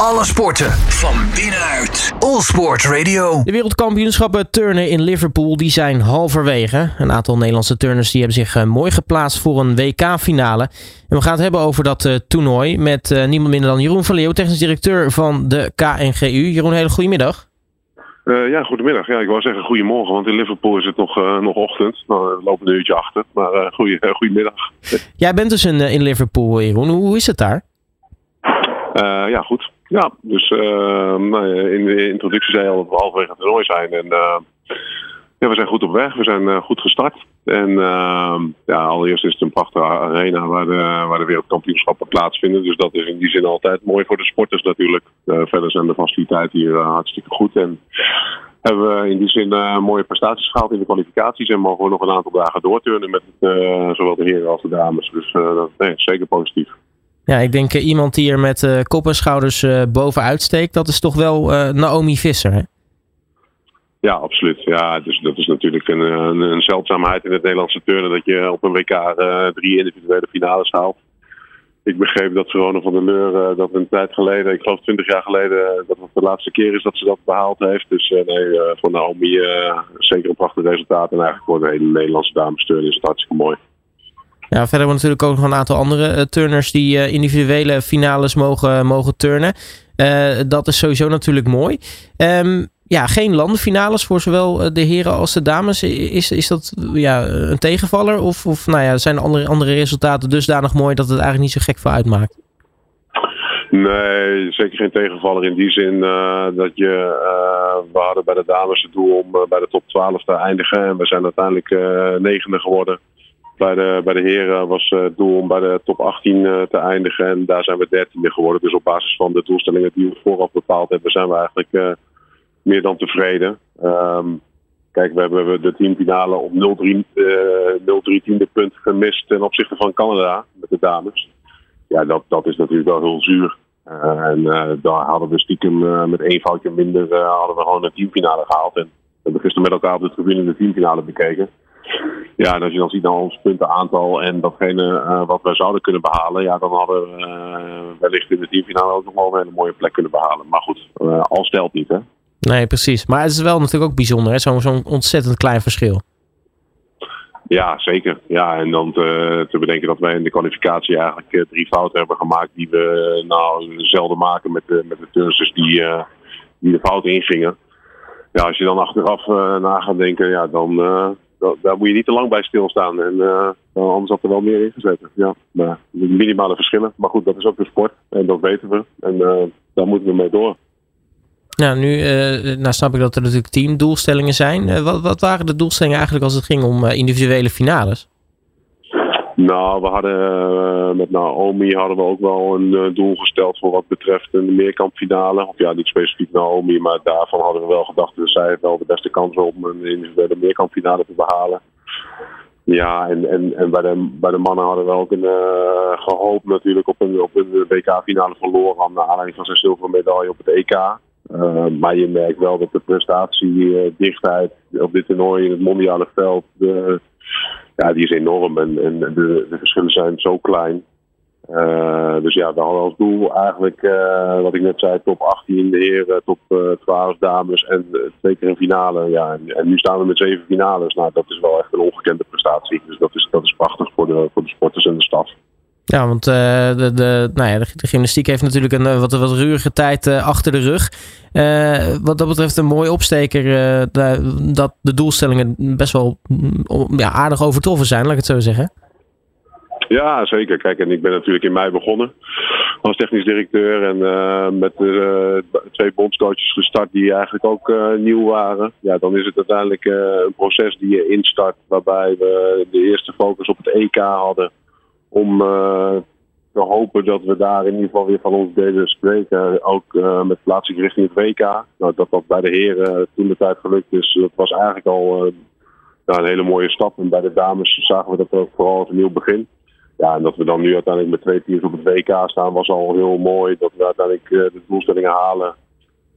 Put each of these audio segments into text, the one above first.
Alle sporten van binnenuit. All Sport Radio. De wereldkampioenschappen turnen in Liverpool die zijn halverwege. Een aantal Nederlandse turners die hebben zich eh, mooi geplaatst voor een WK-finale. En we gaan het hebben over dat uh, toernooi met uh, niemand minder dan Jeroen van Leeuw, technisch directeur van de KNGU. Jeroen, hele goedemiddag. Uh, ja, goedemiddag. Ja, ik wou zeggen goedemorgen, want in Liverpool is het nog, uh, nog ochtend. Nou, we lopen een uurtje achter, maar uh, goeie, goedemiddag. Jij bent dus in, in Liverpool, Jeroen. Hoe is het daar? ja, goed. Ja, dus nou, in de introductie zei je al dat we halverwege het toernooi zijn. En ja, we zijn goed op weg. We zijn goed gestart. En ja, allereerst is het een prachtige arena waar de, wereldkampioenschappen plaatsvinden. Dus dat is in die zin altijd mooi voor de sporters natuurlijk. verder zijn de faciliteiten hier hartstikke goed. En hebben we in die zin mooie prestaties gehaald in de kwalificaties. En mogen we nog een aantal dagen doorturnen met zowel de heren als de dames. Dus uh, nee, zeker positief. Ja, ik denk iemand die er met kop en schouders bovenuit steekt, dat is toch wel Naomi Visser, hè? Ja, absoluut. Ja, dus dat is natuurlijk een, een, zeldzaamheid in het Nederlandse turnen dat je op een WK drie individuele finales haalt ik begreep dat Verona van der Leur uh, dat een tijd geleden, ik geloof 20 jaar geleden, dat het de laatste keer is dat ze dat behaald heeft. Dus uh, nee, uh, voor Naomi zeker een prachtig resultaat. En eigenlijk voor de hele Nederlandse damesturn is het hartstikke mooi. Ja, verder hebben we natuurlijk ook nog een aantal andere turners die individuele finales mogen, mogen turnen. dat is sowieso natuurlijk mooi. Um, ja, geen landenfinales voor zowel eh, de heren als de dames. Is, is dat ja, een tegenvaller? Of, of nou ja, zijn andere, andere resultaten dusdanig mooi dat het eigenlijk niet zo gek veel uitmaakt? Nee, zeker geen tegenvaller in die zin dat je. We hadden bij de dames het doel om bij de top 12 te eindigen. En we zijn uiteindelijk negende geworden. Bij de, bij de heren was het doel om bij de top 18 te eindigen. En daar zijn we dertiende geworden. Dus op basis van de doelstellingen die we vooraf bepaald hebben, zijn we eigenlijk meer dan tevreden. Um, kijk, we hebben de teamfinale op 0-3 uh, tiende punt gemist ten opzichte van Canada met de dames. Ja, dat, dat is natuurlijk wel heel zuur. En daar hadden we stiekem met één foutje minder hadden we gewoon een teamfinale gehaald. En we hebben gisteren met elkaar op de tribune de teamfinale bekeken. Ja, en als je dan ziet naar ons puntenaantal en datgene wat wij zouden kunnen behalen, ja, dan hadden we wellicht in de teamfinale ook nog wel een hele mooie plek kunnen behalen. Maar goed, al stelt niet, hè. Nee, precies. Maar het is wel natuurlijk ook bijzonder, Zo'n zo ontzettend klein verschil. Ja, zeker. Ja, en dan te, te, bedenken dat wij in de kwalificatie eigenlijk uh, drie fouten hebben gemaakt die we nou zelden maken met de, met de turnsters die, uh, die de fouten ingingen. Ja, als je dan achteraf uh, na gaat denken, ja, dan daar moet je niet te lang bij stilstaan. En anders had er wel meer ingezet. Ja, maar minimale verschillen. Maar goed, dat is ook de sport en dat weten we. En daar moeten we mee door. Nou, nu uh, nou snap ik dat er natuurlijk teamdoelstellingen zijn. Wat, wat, waren de doelstellingen eigenlijk als het ging om individuele finales? Nou, we hadden met Naomi hadden we ook wel een doel gesteld voor wat betreft een meerkampfinale. Of ja, niet specifiek Naomi, maar daarvan hadden we wel gedacht dat zij wel de beste kans om een individuele meerkampfinale te behalen. Ja, en, en, en bij, de, bij de mannen hadden we ook een, gehoopt natuurlijk op een, op een WK-finale verloren naar aanleiding van zijn zilveren medaille op het EK. Uh, maar je merkt wel dat de prestatiedichtheid op dit toernooi in het mondiale veld, de, ja, die is enorm. En, en de, de, verschillen zijn zo klein. Uh, dus ja, we hadden als doel eigenlijk, uh, wat ik net zei, top 18 de heren, top 12 dames en twee keer een finale. Ja, en, en, nu staan we met zeven finales. Nou, dat is wel echt een ongekende prestatie. Dus dat is, dat is prachtig voor de, voor de sporters en de staf. Ja, want uh, de, de, nou ja, de, gymnastiek heeft natuurlijk een eh, wat, wat ruige tijd uh, achter de rug. Wat dat betreft een mooi opsteker dat de doelstellingen best wel mm, ja, aardig overtroffen zijn, laat ik het zo zeggen. Ja, zeker. Kijk, en ik ben natuurlijk in mei begonnen als technisch directeur. En met twee bondscoaches gestart die eigenlijk ook nieuw waren. Ja, dan is het uiteindelijk een proces die je instart waarbij we de eerste focus op het EK hadden om uh, te hopen dat we daar in ieder geval weer van ons deden spreken. Ook uh, met plaatsing richting het WK. Nou, dat dat bij de heren toen de tijd gelukt is, dat was eigenlijk al een hele mooie stap. En bij de dames zagen we dat ook vooral als een nieuw begin. Ja, en dat we dan nu uiteindelijk met twee teams op het WK staan was al heel mooi. Dat we uiteindelijk de doelstellingen halen.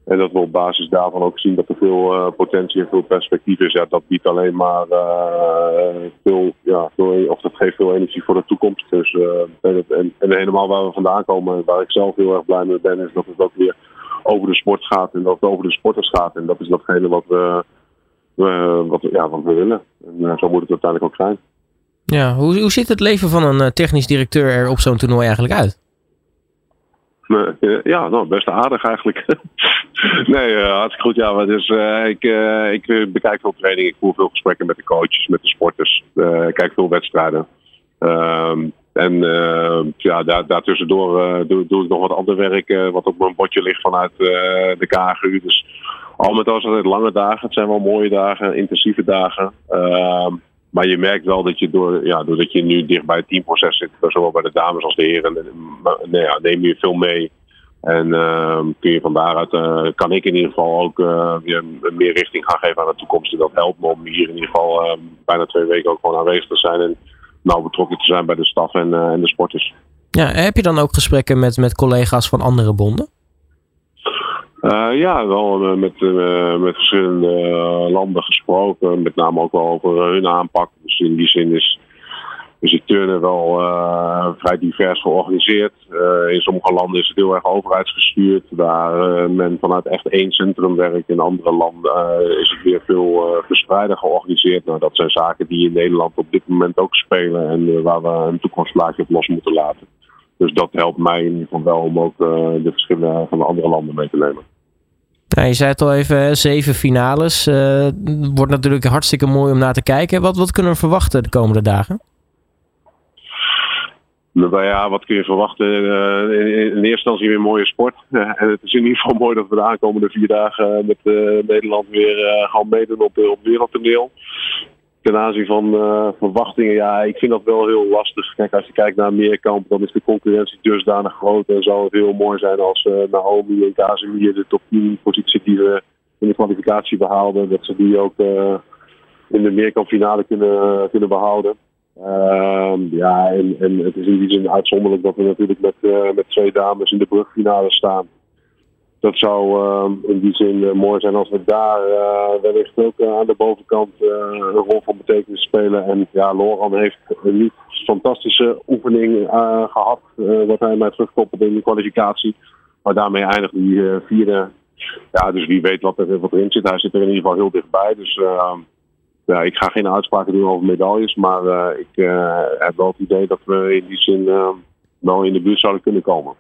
En dat we op basis daarvan ook zien dat er veel potentie en veel perspectief is. Ja, dat biedt alleen maar veel, ja, veel, of dat geeft veel energie voor de toekomst. Dus, en, en, en, helemaal waar we vandaan komen, waar ik zelf heel erg blij mee ben, is dat het ook weer over de sport gaat en dat het over de sporters gaat. En dat is datgene wat we, wat, ja, wat we willen. En zo moet het uiteindelijk ook zijn. Ja, hoe, hoe ziet het leven van een technisch directeur er op zo'n toernooi eigenlijk uit? Ja, nou, best aardig eigenlijk. nee, uh, hartstikke goed. Ja, dus, ik, ik bekijk veel training. Ik voer veel gesprekken met de coaches, met de sporters. ik kijk veel wedstrijden. Ehm, en ja, daar, daartussendoor doe, doe ik nog wat ander werk wat op mijn bordje ligt vanuit de KGU. Dus al met al zijn het lange dagen. Het zijn wel mooie dagen, intensieve dagen. Ehm, maar je merkt wel dat je door, ja, doordat je nu dicht bij het teamproces zit, zowel bij de dames als de heren, nee, ja, neem je veel mee. En uh, kun je van daaruit, uh, kan ik in ieder geval ook uh, weer meer richting gaan geven aan de toekomst. En dat helpt me om hier in ieder geval uh, bijna twee weken ook gewoon aanwezig te zijn. En nauw betrokken te zijn bij de staf en, en de sporters. Ja, heb je dan ook gesprekken met, met collega's van andere bonden? Uh, ja, wel uh, met, uh, met verschillende landen gesproken. Met name ook wel over hun aanpak. Dus in die zin is, is het turnen wel vrij divers georganiseerd. in sommige landen is het heel erg overheidsgestuurd. Waar men vanuit echt één centrum werkt. In andere landen is het weer veel verspreider georganiseerd. Nou, dat zijn zaken die in Nederland op dit moment ook spelen. En waar we een toekomstplaatje op los moeten laten. Dus dat helpt mij in ieder geval wel om ook de verschillen van de andere landen mee te nemen. Nou, je zei het al even, zeven finales. Uh, wordt natuurlijk hartstikke mooi om naar te kijken. Wat, wat kunnen we verwachten de komende dagen? Nou ja, wat kun je verwachten? Uh, in, in, eerste instantie weer een mooie sport. Uh, en het is in ieder geval mooi dat we de aankomende vier dagen met Nederland weer gaan meedoen op, op wereldtoneel ten aanzien van uh, verwachtingen, ja, ik vind dat wel heel lastig. Kijk, als je kijkt naar Meerkamp, dan is de concurrentie dusdanig groot. En zou het heel mooi zijn als uh, Naomi en Casemir de top 10 positie die we in de kwalificatie behaalden, dat ze die ook uh, in de meerkampfinale kunnen, kunnen behouden. Ehm, ja, en, en het is in die zin uitzonderlijk dat we natuurlijk met, met twee dames in de brugfinale staan dat zou uh, in die zin uh, mooi zijn als we daar uh, wellicht ook aan de bovenkant een rol van betekenis spelen. En ja, Loran heeft een niet fantastische oefening gehad, wat hij mij terugkoppelt in de kwalificatie. Maar daarmee eindigt die vierde. Ja, dus wie weet wat, er, wat erin zit. Hij zit er in ieder geval heel dichtbij. Dus ehm, ja, ik ga geen uitspraken doen over medailles. Maar ik heb wel het idee dat we in die zin wel in de buurt zouden kunnen komen.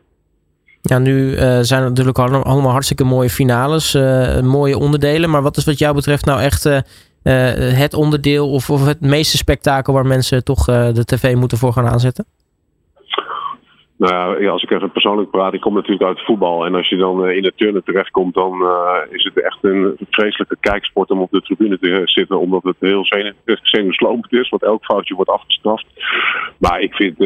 Ja, nu uh, zijn er natuurlijk allemaal hartstikke mooie finales, uh, mooie onderdelen. Maar wat is wat jou betreft nou echt uh, het onderdeel of, of het meeste spektakel waar mensen toch de tv moeten voor gaan aanzetten? Nou ja, als ik even persoonlijk praat, ik kom natuurlijk uit voetbal. En als je dan uh, in de turnen terechtkomt, dan uh, is het echt een vreselijke kijksport om op de tribune te zitten. Omdat het heel zenuwslopend is, want elk foutje wordt afgestraft. Maar ik vind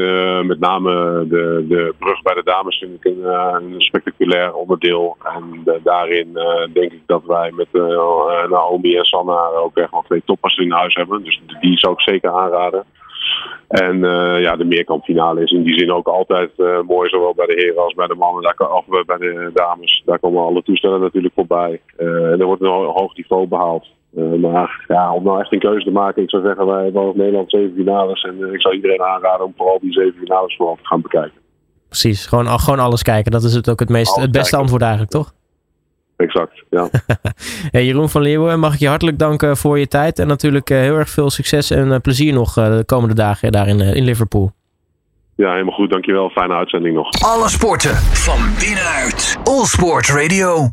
met name de, de brug bij de dames vind ik een, een spectaculair onderdeel. En daarin denk ik dat wij met Naomi en Sanna ook echt wel twee toppers in huis hebben. Dus die zou ik zeker aanraden. En uh, ja, de meerkampfinale is in die zin ook altijd uh, mooi, zowel bij de heren als bij de mannen. Daar, of bij de dames. Daar komen alle toestellen natuurlijk voorbij. Uh, en er wordt een hoog niveau behaald. maar ja, om nou echt een keuze te maken, ik zou zeggen, wij hebben ook Nederland zeven finales. En ik zou iedereen aanraden om vooral die zeven finales vooral te gaan bekijken. Precies, gewoon, gewoon alles kijken. Dat is het ook het, meest, het beste antwoord eigenlijk, toch? Exact. Ja. hey, Jeroen van Leeuwen, mag ik je hartelijk danken voor je tijd. En natuurlijk uh, heel erg veel succes en uh, plezier nog de komende dagen daar in, in Liverpool. Ja, helemaal goed. Dankjewel. Fijne uitzending nog. Alle sporten van binnenuit. All Sport Radio.